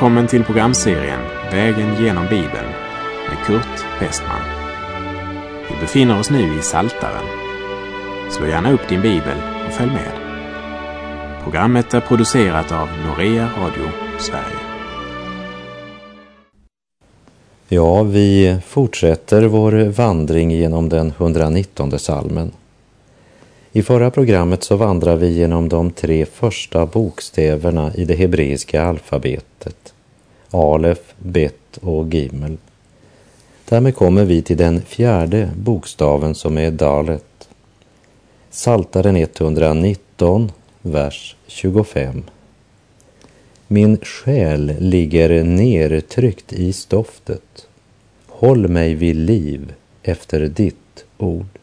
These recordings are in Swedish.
Välkommen till programserien Vägen genom Bibeln med Kurt Westman. Vi befinner oss nu i Saltaren. Slå gärna upp din bibel och följ med. Programmet är producerat av Norea Radio Sverige. Ja, vi fortsätter vår vandring genom den 119 salmen. I förra programmet så vandrar vi genom de tre första bokstäverna i det hebreiska alfabetet. Alef, Bet och Gimel. Därmed kommer vi till den fjärde bokstaven som är Dalet. Saltaren 119, vers 25. Min själ ligger nertryckt i stoftet. Håll mig vid liv efter ditt ord.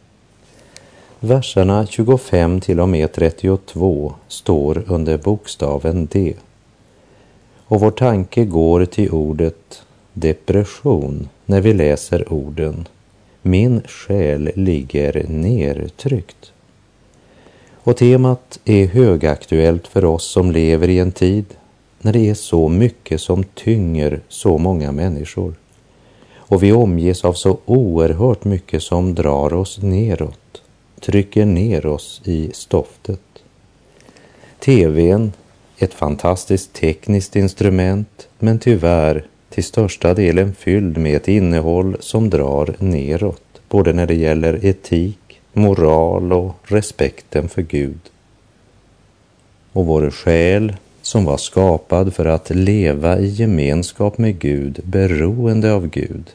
Verserna 25 till och med 32 står under bokstaven D. Och vår tanke går till ordet depression när vi läser orden Min själ ligger nertryckt. Och temat är högaktuellt för oss som lever i en tid när det är så mycket som tynger så många människor. Och vi omges av så oerhört mycket som drar oss neråt trycker ner oss i stoftet. TVn, ett fantastiskt tekniskt instrument, men tyvärr till största delen fylld med ett innehåll som drar neråt, både när det gäller etik, moral och respekten för Gud. Och vår själ, som var skapad för att leva i gemenskap med Gud, beroende av Gud,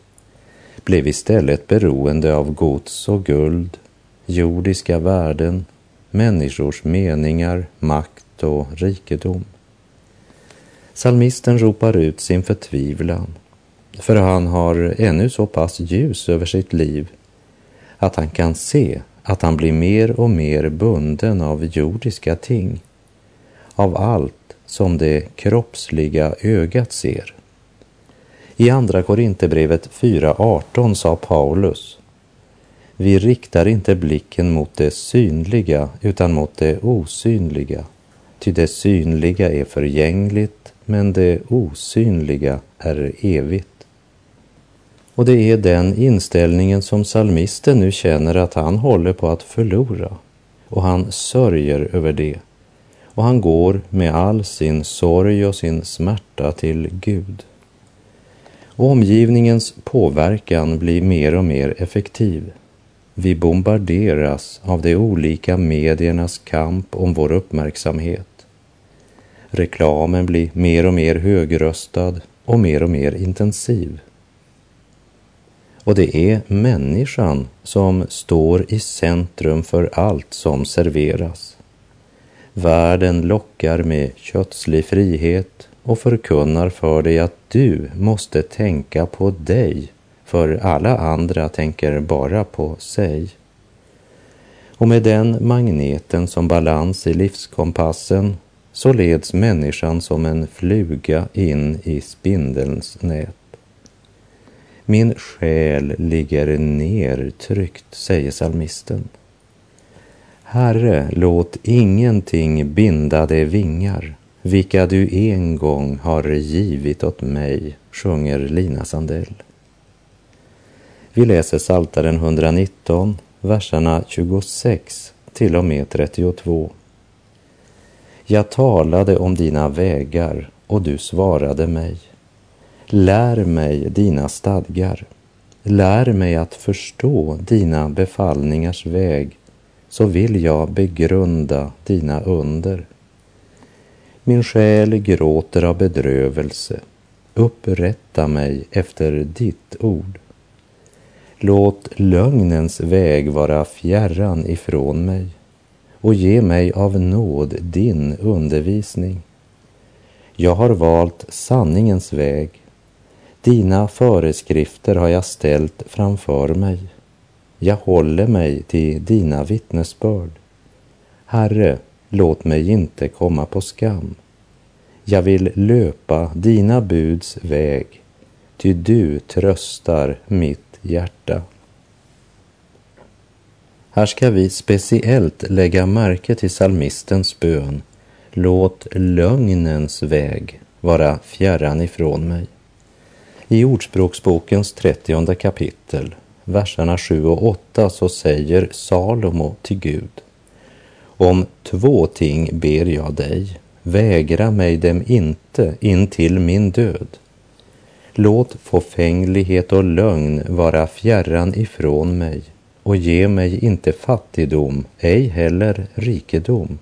blev istället beroende av gods och guld, jordiska värden, människors meningar, makt och rikedom. Salmisten ropar ut sin förtvivlan, för han har ännu så pass ljus över sitt liv att han kan se att han blir mer och mer bunden av jordiska ting, av allt som det kroppsliga ögat ser. I Andra Korinthierbrevet 4.18 sa Paulus vi riktar inte blicken mot det synliga utan mot det osynliga. Ty det synliga är förgängligt, men det osynliga är evigt. Och det är den inställningen som salmisten nu känner att han håller på att förlora. Och han sörjer över det. Och han går med all sin sorg och sin smärta till Gud. Och omgivningens påverkan blir mer och mer effektiv. Vi bombarderas av de olika mediernas kamp om vår uppmärksamhet. Reklamen blir mer och mer högröstad och mer och mer intensiv. Och det är människan som står i centrum för allt som serveras. Världen lockar med kötslig frihet och förkunnar för dig att du måste tänka på dig för alla andra tänker bara på sig. Och med den magneten som balans i livskompassen så leds människan som en fluga in i spindelns nät. Min själ ligger nertryckt, säger salmisten. Herre, låt ingenting binda de vingar, vilka du en gång har givit åt mig, sjunger Lina Sandell. Vi läser Saltaren 119, verserna 26 till och med 32. Jag talade om dina vägar och du svarade mig. Lär mig dina stadgar. Lär mig att förstå dina befallningars väg, så vill jag begrunda dina under. Min själ gråter av bedrövelse. Upprätta mig efter ditt ord. Låt lögnens väg vara fjärran ifrån mig och ge mig av nåd din undervisning. Jag har valt sanningens väg. Dina föreskrifter har jag ställt framför mig. Jag håller mig till dina vittnesbörd. Herre, låt mig inte komma på skam. Jag vill löpa dina buds väg, ty du tröstar mitt hjärta. Här ska vi speciellt lägga märke till salmistens bön. Låt lögnens väg vara fjärran ifrån mig. I Ordspråksbokens trettionde kapitel, verserna 7 och 8, så säger Salomo till Gud. Om två ting ber jag dig, vägra mig dem inte in till min död. Låt fåfänglighet och lögn vara fjärran ifrån mig och ge mig inte fattigdom, ej heller rikedom,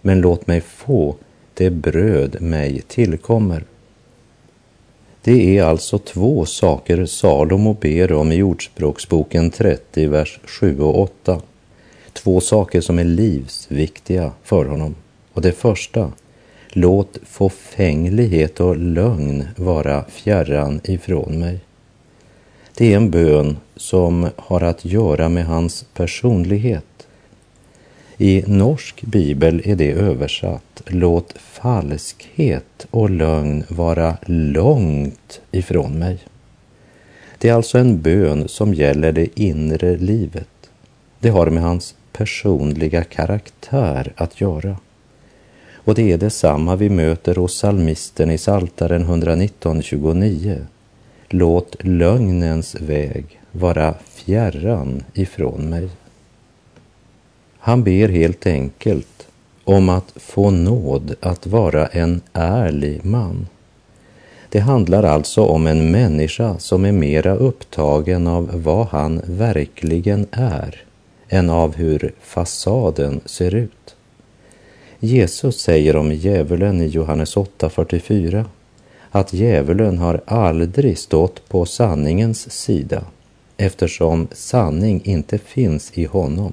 men låt mig få det bröd mig tillkommer. Det är alltså två saker Salomo ber om i Ordspråksboken 30, vers 7 och 8. Två saker som är livsviktiga för honom. Och det första, låt fåfänglighet och lögn vara fjärran ifrån mig. Det är en bön som har att göra med hans personlighet. I norsk bibel är det översatt Låt falskhet och lögn vara långt ifrån mig. Det är alltså en bön som gäller det inre livet. Det har med hans personliga karaktär att göra. Och det är detsamma vi möter hos salmisten i Saltaren 119.29. Låt lögnens väg vara fjärran ifrån mig. Han ber helt enkelt om att få nåd att vara en ärlig man. Det handlar alltså om en människa som är mera upptagen av vad han verkligen är än av hur fasaden ser ut. Jesus säger om djävulen i Johannes 8.44 att djävulen har aldrig stått på sanningens sida eftersom sanning inte finns i honom.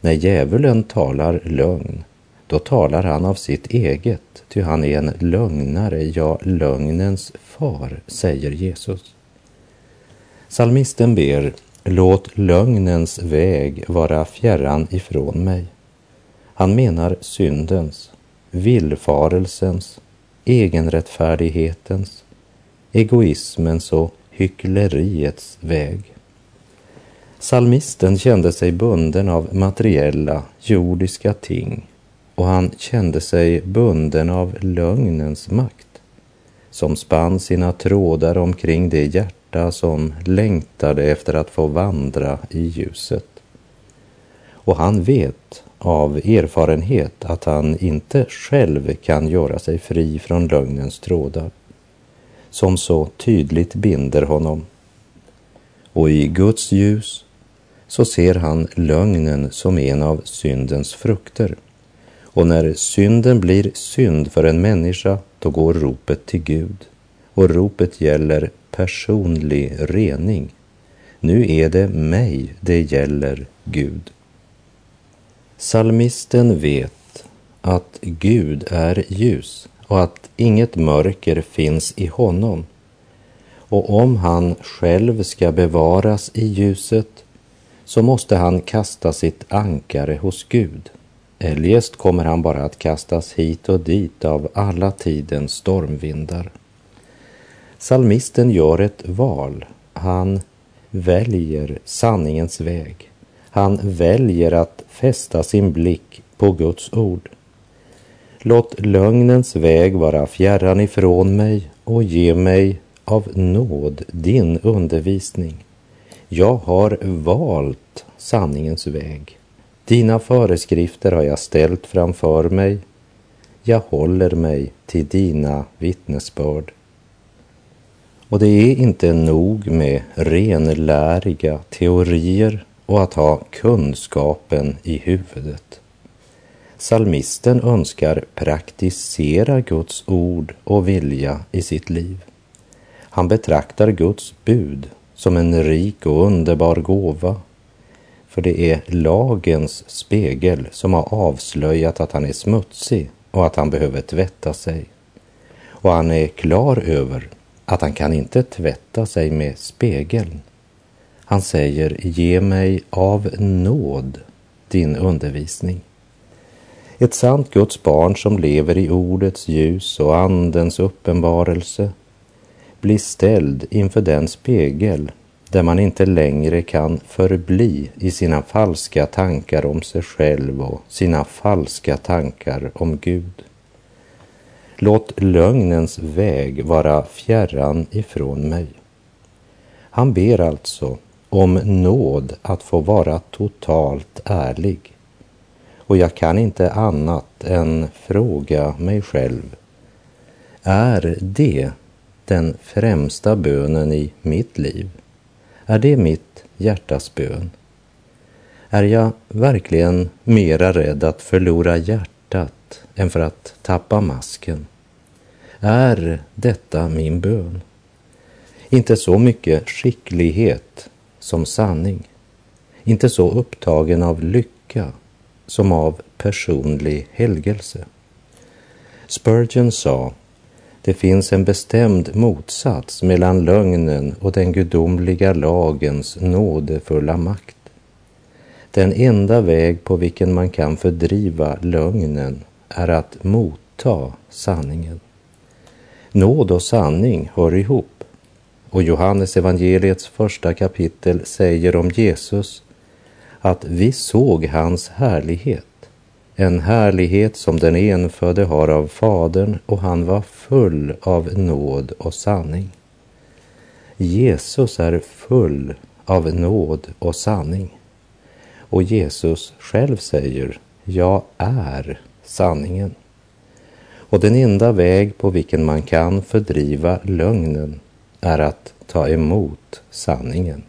När djävulen talar lögn, då talar han av sitt eget, ty han är en lögnare, ja, lögnens far, säger Jesus. Salmisten ber, låt lögnens väg vara fjärran ifrån mig. Han menar syndens, villfarelsens, egenrättfärdighetens, egoismens och hyckleriets väg. Salmisten kände sig bunden av materiella, jordiska ting och han kände sig bunden av lögnens makt som spann sina trådar omkring det hjärta som längtade efter att få vandra i ljuset. Och han vet av erfarenhet att han inte själv kan göra sig fri från lögnens trådar som så tydligt binder honom. Och i Guds ljus så ser han lögnen som en av syndens frukter. Och när synden blir synd för en människa, då går ropet till Gud. Och ropet gäller personlig rening. Nu är det mig det gäller, Gud. Salmisten vet att Gud är ljus och att inget mörker finns i honom. Och om han själv ska bevaras i ljuset så måste han kasta sitt ankare hos Gud. Eljest kommer han bara att kastas hit och dit av alla tidens stormvindar. Salmisten gör ett val. Han väljer sanningens väg. Han väljer att fästa sin blick på Guds ord. Låt lögnens väg vara fjärran ifrån mig och ge mig av nåd din undervisning. Jag har valt sanningens väg. Dina föreskrifter har jag ställt framför mig. Jag håller mig till dina vittnesbörd. Och det är inte nog med renläriga teorier och att ha kunskapen i huvudet. Salmisten önskar praktisera Guds ord och vilja i sitt liv. Han betraktar Guds bud som en rik och underbar gåva. För det är lagens spegel som har avslöjat att han är smutsig och att han behöver tvätta sig. Och han är klar över att han kan inte tvätta sig med spegeln. Han säger, ge mig av nåd din undervisning. Ett sant Guds barn som lever i ordets ljus och andens uppenbarelse blir ställd inför den spegel där man inte längre kan förbli i sina falska tankar om sig själv och sina falska tankar om Gud. Låt lögnens väg vara fjärran ifrån mig. Han ber alltså om nåd att få vara totalt ärlig. Och jag kan inte annat än fråga mig själv. Är det den främsta bönen i mitt liv? Är det mitt hjärtas bön? Är jag verkligen mera rädd att förlora hjärtat än för att tappa masken? Är detta min bön? Inte så mycket skicklighet som sanning. Inte så upptagen av lycka som av personlig helgelse. Spurgeon sa, det finns en bestämd motsats mellan lögnen och den gudomliga lagens nådefulla makt. Den enda väg på vilken man kan fördriva lögnen är att motta sanningen. Nåd och sanning hör ihop och Johannes evangeliets första kapitel säger om Jesus att vi såg hans härlighet, en härlighet som den enfödde har av Fadern och han var full av nåd och sanning. Jesus är full av nåd och sanning. Och Jesus själv säger, jag är sanningen. Och den enda väg på vilken man kan fördriva lögnen är att ta emot sanningen.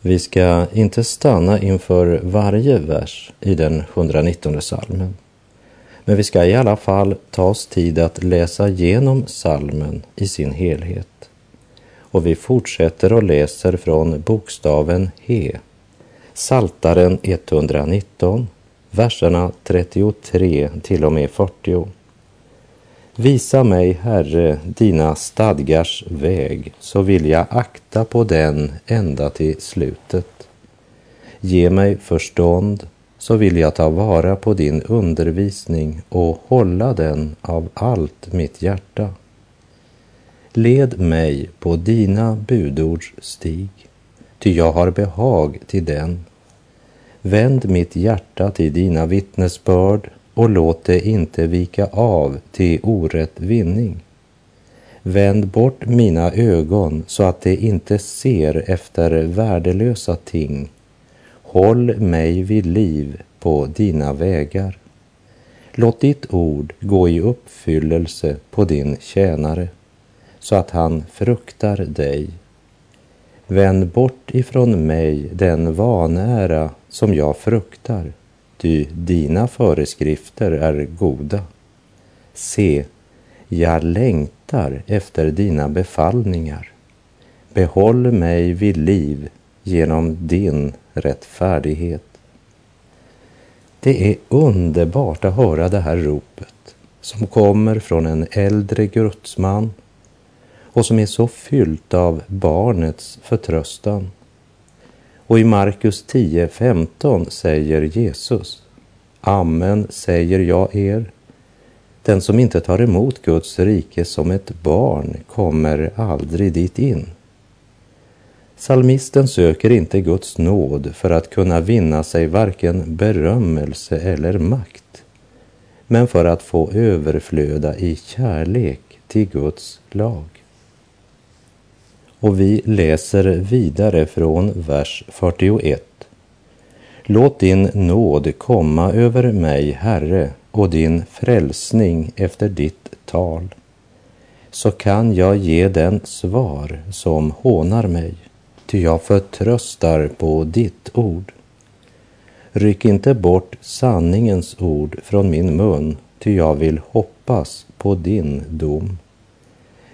Vi ska inte stanna inför varje vers i den 119 salmen. Men vi ska i alla fall ta oss tid att läsa igenom salmen i sin helhet. Och vi fortsätter och läser från bokstaven He. Saltaren 119, verserna 33 till och med 40. Visa mig, Herre, dina stadgars väg, så vill jag akta på den ända till slutet. Ge mig förstånd, så vill jag ta vara på din undervisning och hålla den av allt mitt hjärta. Led mig på dina budords stig, ty jag har behag till den. Vänd mitt hjärta till dina vittnesbörd och låt det inte vika av till orätt vinning. Vänd bort mina ögon så att de inte ser efter värdelösa ting. Håll mig vid liv på dina vägar. Låt ditt ord gå i uppfyllelse på din tjänare så att han fruktar dig. Vänd bort ifrån mig den vanära som jag fruktar ty dina föreskrifter är goda. Se, jag längtar efter dina befallningar. Behåll mig vid liv genom din rättfärdighet. Det är underbart att höra det här ropet som kommer från en äldre gudsman och som är så fyllt av barnets förtröstan. Och i Markus 10.15 säger Jesus, Amen säger jag er, den som inte tar emot Guds rike som ett barn kommer aldrig dit in. Salmisten söker inte Guds nåd för att kunna vinna sig varken berömmelse eller makt, men för att få överflöda i kärlek till Guds lag. Och vi läser vidare från vers 41. Låt din nåd komma över mig, Herre, och din frälsning efter ditt tal. Så kan jag ge den svar som hånar mig, ty jag förtröstar på ditt ord. Ryck inte bort sanningens ord från min mun, ty jag vill hoppas på din dom.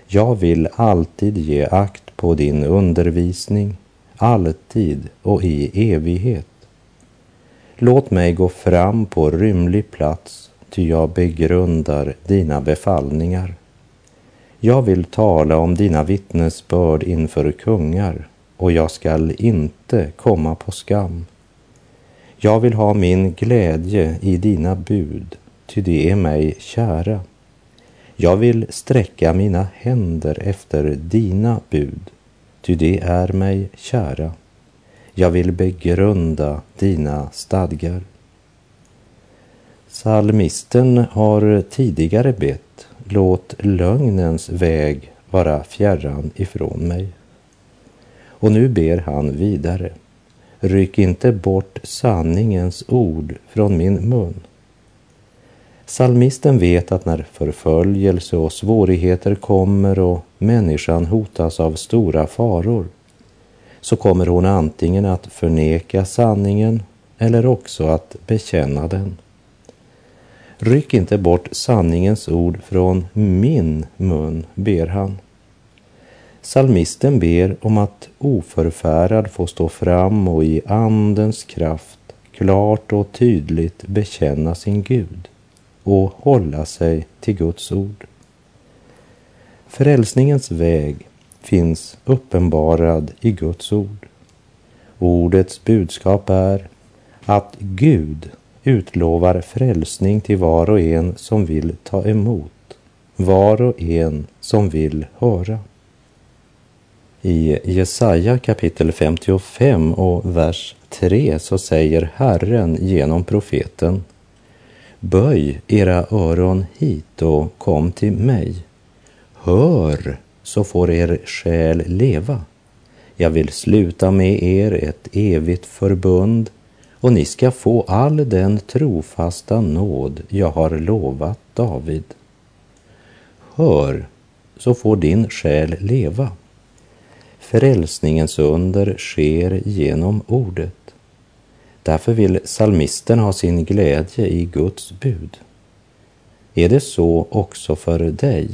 Jag vill alltid ge akt på din undervisning, alltid och i evighet. Låt mig gå fram på rymlig plats, ty jag begrundar dina befallningar. Jag vill tala om dina vittnesbörd inför kungar, och jag skall inte komma på skam. Jag vill ha min glädje i dina bud, ty det är mig kära. Jag vill sträcka mina händer efter dina bud, ty det är mig kära. Jag vill begrunda dina stadgar. Salmisten har tidigare bett, låt lögnens väg vara fjärran ifrån mig. Och nu ber han vidare, ryck inte bort sanningens ord från min mun. Salmisten vet att när förföljelse och svårigheter kommer och människan hotas av stora faror så kommer hon antingen att förneka sanningen eller också att bekänna den. Ryck inte bort sanningens ord från min mun, ber han. Salmisten ber om att oförfärad få stå fram och i Andens kraft klart och tydligt bekänna sin Gud och hålla sig till Guds ord. Frälsningens väg finns uppenbarad i Guds ord. Ordets budskap är att Gud utlovar frälsning till var och en som vill ta emot, var och en som vill höra. I Jesaja kapitel 55 och vers 3 så säger Herren genom profeten Böj era öron hit och kom till mig. Hör så får er själ leva. Jag vill sluta med er ett evigt förbund och ni ska få all den trofasta nåd jag har lovat David. Hör, så får din själ leva. Frälsningens under sker genom ordet. Därför vill salmisten ha sin glädje i Guds bud. Är det så också för dig?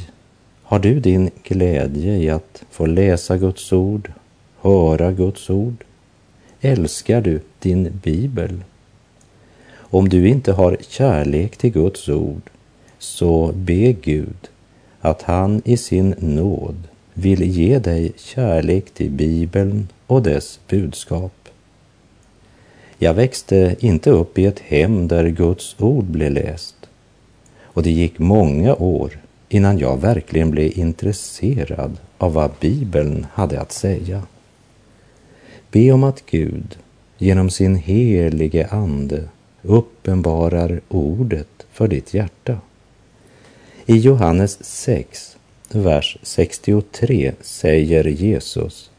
Har du din glädje i att få läsa Guds ord, höra Guds ord? Älskar du din bibel? Om du inte har kärlek till Guds ord, så be Gud att han i sin nåd vill ge dig kärlek till Bibeln och dess budskap. Jag växte inte upp i ett hem där Guds ord blev läst och det gick många år innan jag verkligen blev intresserad av vad Bibeln hade att säga. Be om att Gud genom sin helige Ande uppenbarar ordet för ditt hjärta. I Johannes 6, vers 63 säger Jesus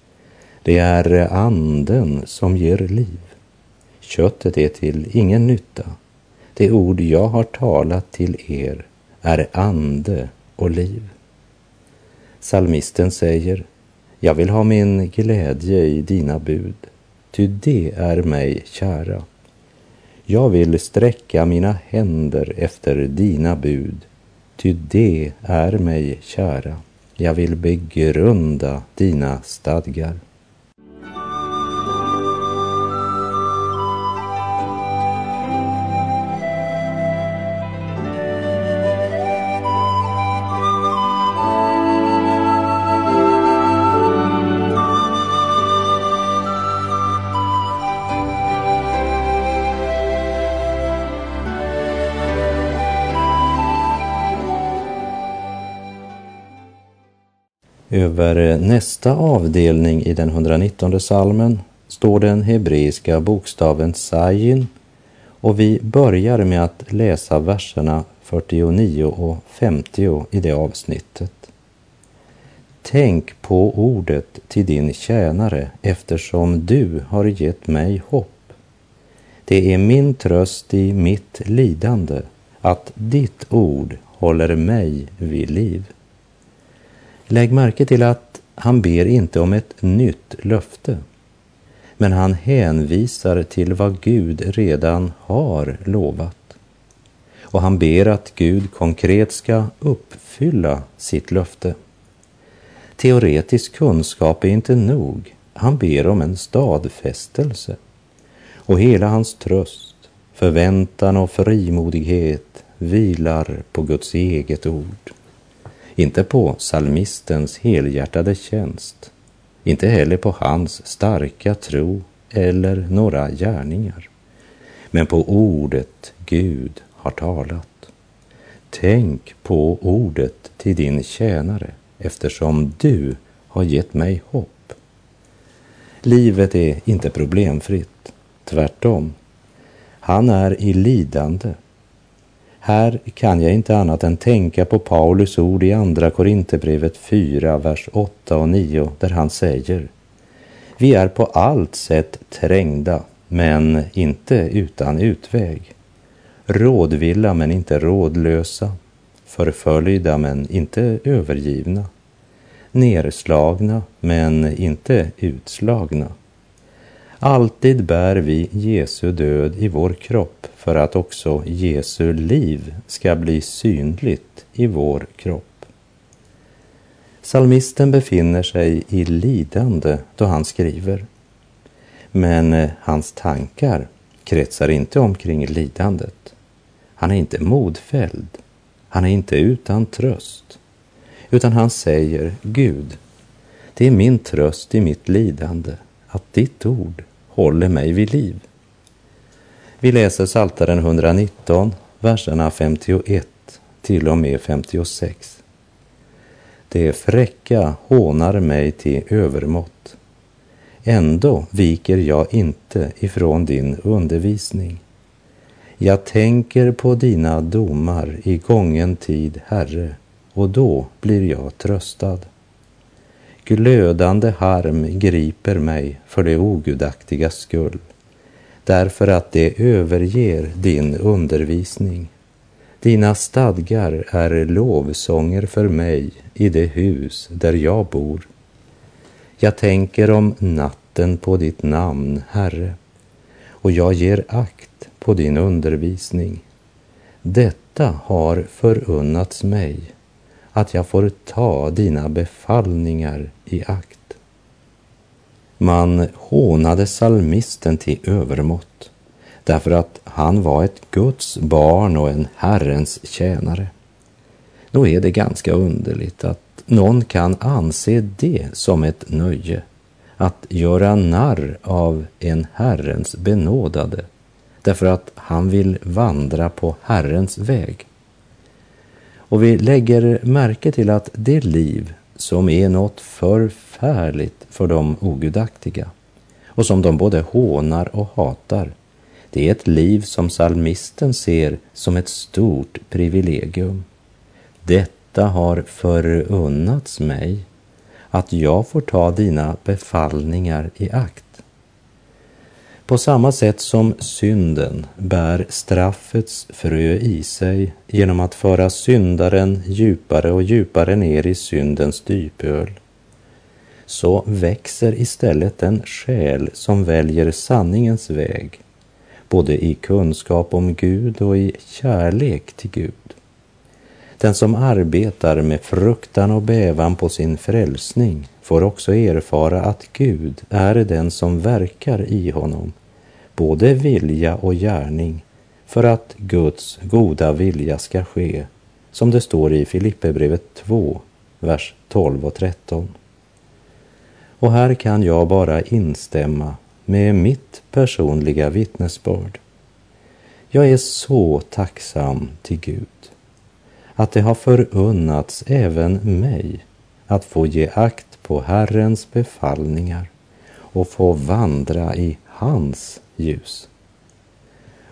Det är anden som ger liv. Köttet är till ingen nytta. Det ord jag har talat till er är ande och liv. Salmisten säger Jag vill ha min glädje i dina bud, ty det är mig kära. Jag vill sträcka mina händer efter dina bud, ty det är mig kära. Jag vill begrunda dina stadgar. Över nästa avdelning i den 119 salmen står den hebreiska bokstaven Sajin och vi börjar med att läsa verserna 49 och 50 i det avsnittet. Tänk på ordet till din tjänare eftersom du har gett mig hopp. Det är min tröst i mitt lidande att ditt ord håller mig vid liv. Lägg märke till att han ber inte om ett nytt löfte, men han hänvisar till vad Gud redan har lovat. Och han ber att Gud konkret ska uppfylla sitt löfte. Teoretisk kunskap är inte nog. Han ber om en stadfästelse. Och hela hans tröst, förväntan och frimodighet vilar på Guds eget ord. Inte på salmistens helhjärtade tjänst, inte heller på hans starka tro eller några gärningar. men på ordet Gud har talat. Tänk på ordet till din tjänare eftersom du har gett mig hopp. Livet är inte problemfritt, tvärtom. Han är i lidande. Här kan jag inte annat än tänka på Paulus ord i Andra Korinthierbrevet 4, vers 8 och 9, där han säger Vi är på allt sätt trängda, men inte utan utväg. Rådvilla men inte rådlösa, förföljda men inte övergivna, nerslagna men inte utslagna. Alltid bär vi Jesu död i vår kropp för att också Jesu liv ska bli synligt i vår kropp. Salmisten befinner sig i lidande då han skriver. Men eh, hans tankar kretsar inte omkring lidandet. Han är inte modfälld. Han är inte utan tröst. Utan han säger, Gud, det är min tröst i mitt lidande att ditt ord håller mig vid liv. Vi läser Psaltaren 119, verserna 51 till och med 56. Det fräcka hånar mig till övermått. Ändå viker jag inte ifrån din undervisning. Jag tänker på dina domar i gången tid, Herre, och då blir jag tröstad. Glödande harm griper mig för det ogudaktiga skull, därför att det överger din undervisning. Dina stadgar är lovsånger för mig i det hus där jag bor. Jag tänker om natten på ditt namn, Herre, och jag ger akt på din undervisning. Detta har förunnats mig, att jag får ta dina befallningar i akt. Man hånade salmisten till övermått därför att han var ett Guds barn och en Herrens tjänare. Då är det ganska underligt att någon kan anse det som ett nöje att göra narr av en Herrens benådade därför att han vill vandra på Herrens väg. Och vi lägger märke till att det liv som är något förfärligt för de ogudaktiga och som de både hånar och hatar, det är ett liv som salmisten ser som ett stort privilegium. Detta har förunnats mig, att jag får ta dina befallningar i akt. På samma sätt som synden bär straffets frö i sig genom att föra syndaren djupare och djupare ner i syndens dypöl, så växer istället den själ som väljer sanningens väg, både i kunskap om Gud och i kärlek till Gud. Den som arbetar med fruktan och bävan på sin frälsning får också erfara att Gud är den som verkar i honom både vilja och gärning för att Guds goda vilja ska ske, som det står i Filipperbrevet 2, vers 12 och 13. Och här kan jag bara instämma med mitt personliga vittnesbörd. Jag är så tacksam till Gud att det har förunnats även mig att få ge akt på Herrens befallningar och få vandra i hans ljus.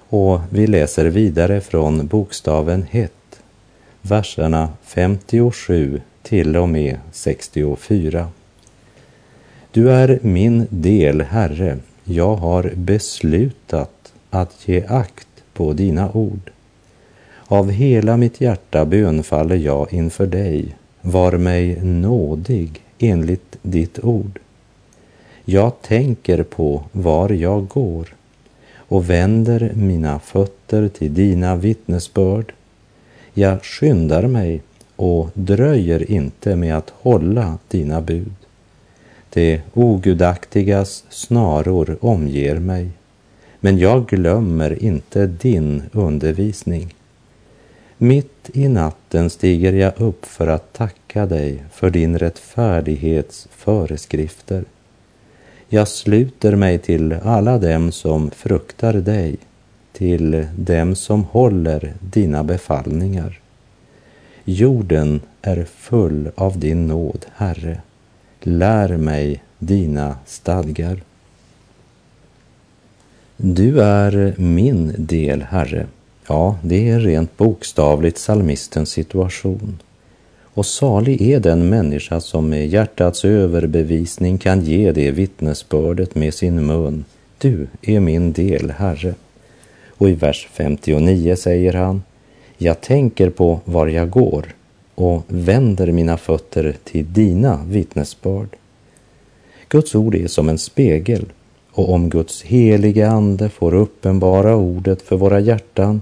Och vi läser vidare från bokstaven 1, verserna 57 till och med 64. Du är min del, Herre, jag har beslutat att ge akt på dina ord. Av hela mitt hjärta bönfaller jag inför dig, var mig nådig enligt ditt ord. Jag tänker på var jag går och vänder mina fötter till dina vittnesbörd. Jag skyndar mig och dröjer inte med att hålla dina bud. Det ogudaktigas snaror omger mig, men jag glömmer inte din undervisning. Mitt i natten stiger jag upp för att tacka dig för din rättfärdighets föreskrifter. Jag sluter mig till alla dem som fruktar dig, till dem som håller dina befallningar. Jorden är full av din nåd, Herre. Lär mig dina stadgar. Du är min del, Herre. Ja, det är rent bokstavligt salmistens situation. Och salig är den människa som med hjärtats överbevisning kan ge det vittnesbördet med sin mun. Du är min del, Herre. Och i vers 59 säger han, jag tänker på var jag går och vänder mina fötter till dina vittnesbörd. Guds ord är som en spegel och om Guds helige Ande får uppenbara ordet för våra hjärtan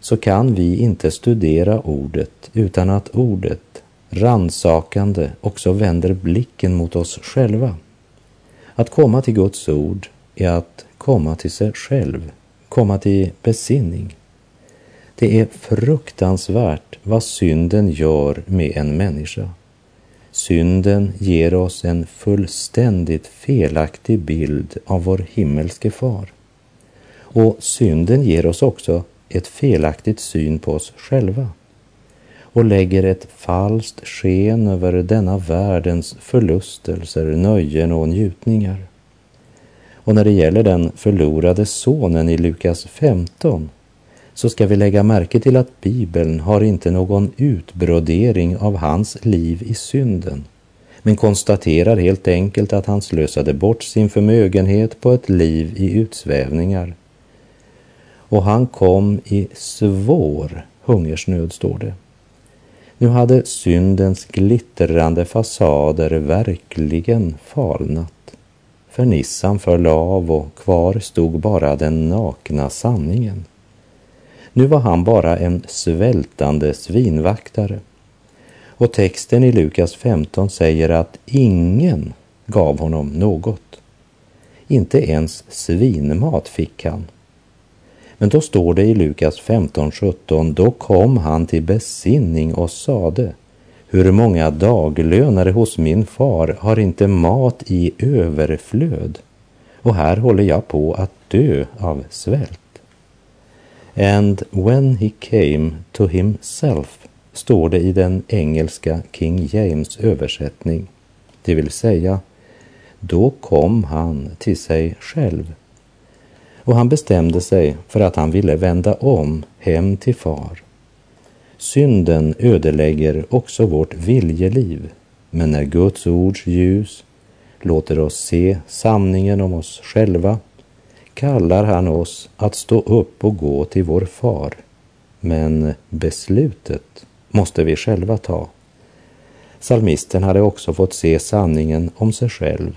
så kan vi inte studera ordet utan att ordet, ransakande, också vänder blicken mot oss själva. Att komma till Guds ord är att komma till sig själv, komma till besinning. Det är fruktansvärt vad synden gör med en människa. Synden ger oss en fullständigt felaktig bild av vår himmelske far. Och synden ger oss också ett felaktigt syn på oss själva och lägger ett falskt sken över denna världens förlustelser, nöjen och njutningar. Och när det gäller den förlorade sonen i Lukas 15 så ska vi lägga märke till att Bibeln har inte någon utbrodering av hans liv i synden men konstaterar helt enkelt att han slösade bort sin förmögenhet på ett liv i utsvävningar och han kom i svår hungersnöd, står det. Nu hade syndens glittrande fasader verkligen falnat. Fernissan föll av och kvar stod bara den nakna sanningen. Nu var han bara en svältande svinvaktare. Och texten i Lukas 15 säger att ingen gav honom något. Inte ens svinmat fick han men då står det i Lukas 15.17, då kom han till besinning och sade, hur många daglönare hos min far har inte mat i överflöd? Och här håller jag på att dö av svält. And when he came to himself står det i den engelska King James översättning, det vill säga, då kom han till sig själv och han bestämde sig för att han ville vända om hem till far. Synden ödelägger också vårt viljeliv, men när Guds ords ljus låter oss se sanningen om oss själva kallar han oss att stå upp och gå till vår far. Men beslutet måste vi själva ta. Salmisten hade också fått se sanningen om sig själv.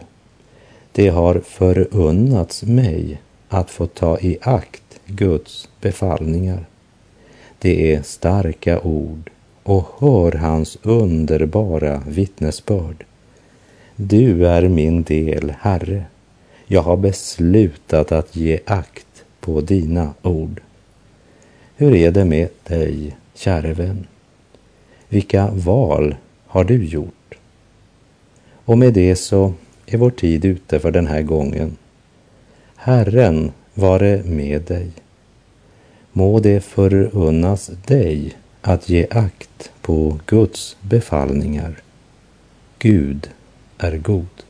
Det har förunnats mig att få ta i akt Guds befallningar. Det är starka ord och hör hans underbara vittnesbörd. Du är min del, Herre. Jag har beslutat att ge akt på dina ord. Hur är det med dig, käre vän? Vilka val har du gjort? Och med det så är vår tid ute för den här gången. Herren vare med dig. Må det förunnas dig att ge akt på Guds befallningar. Gud är god.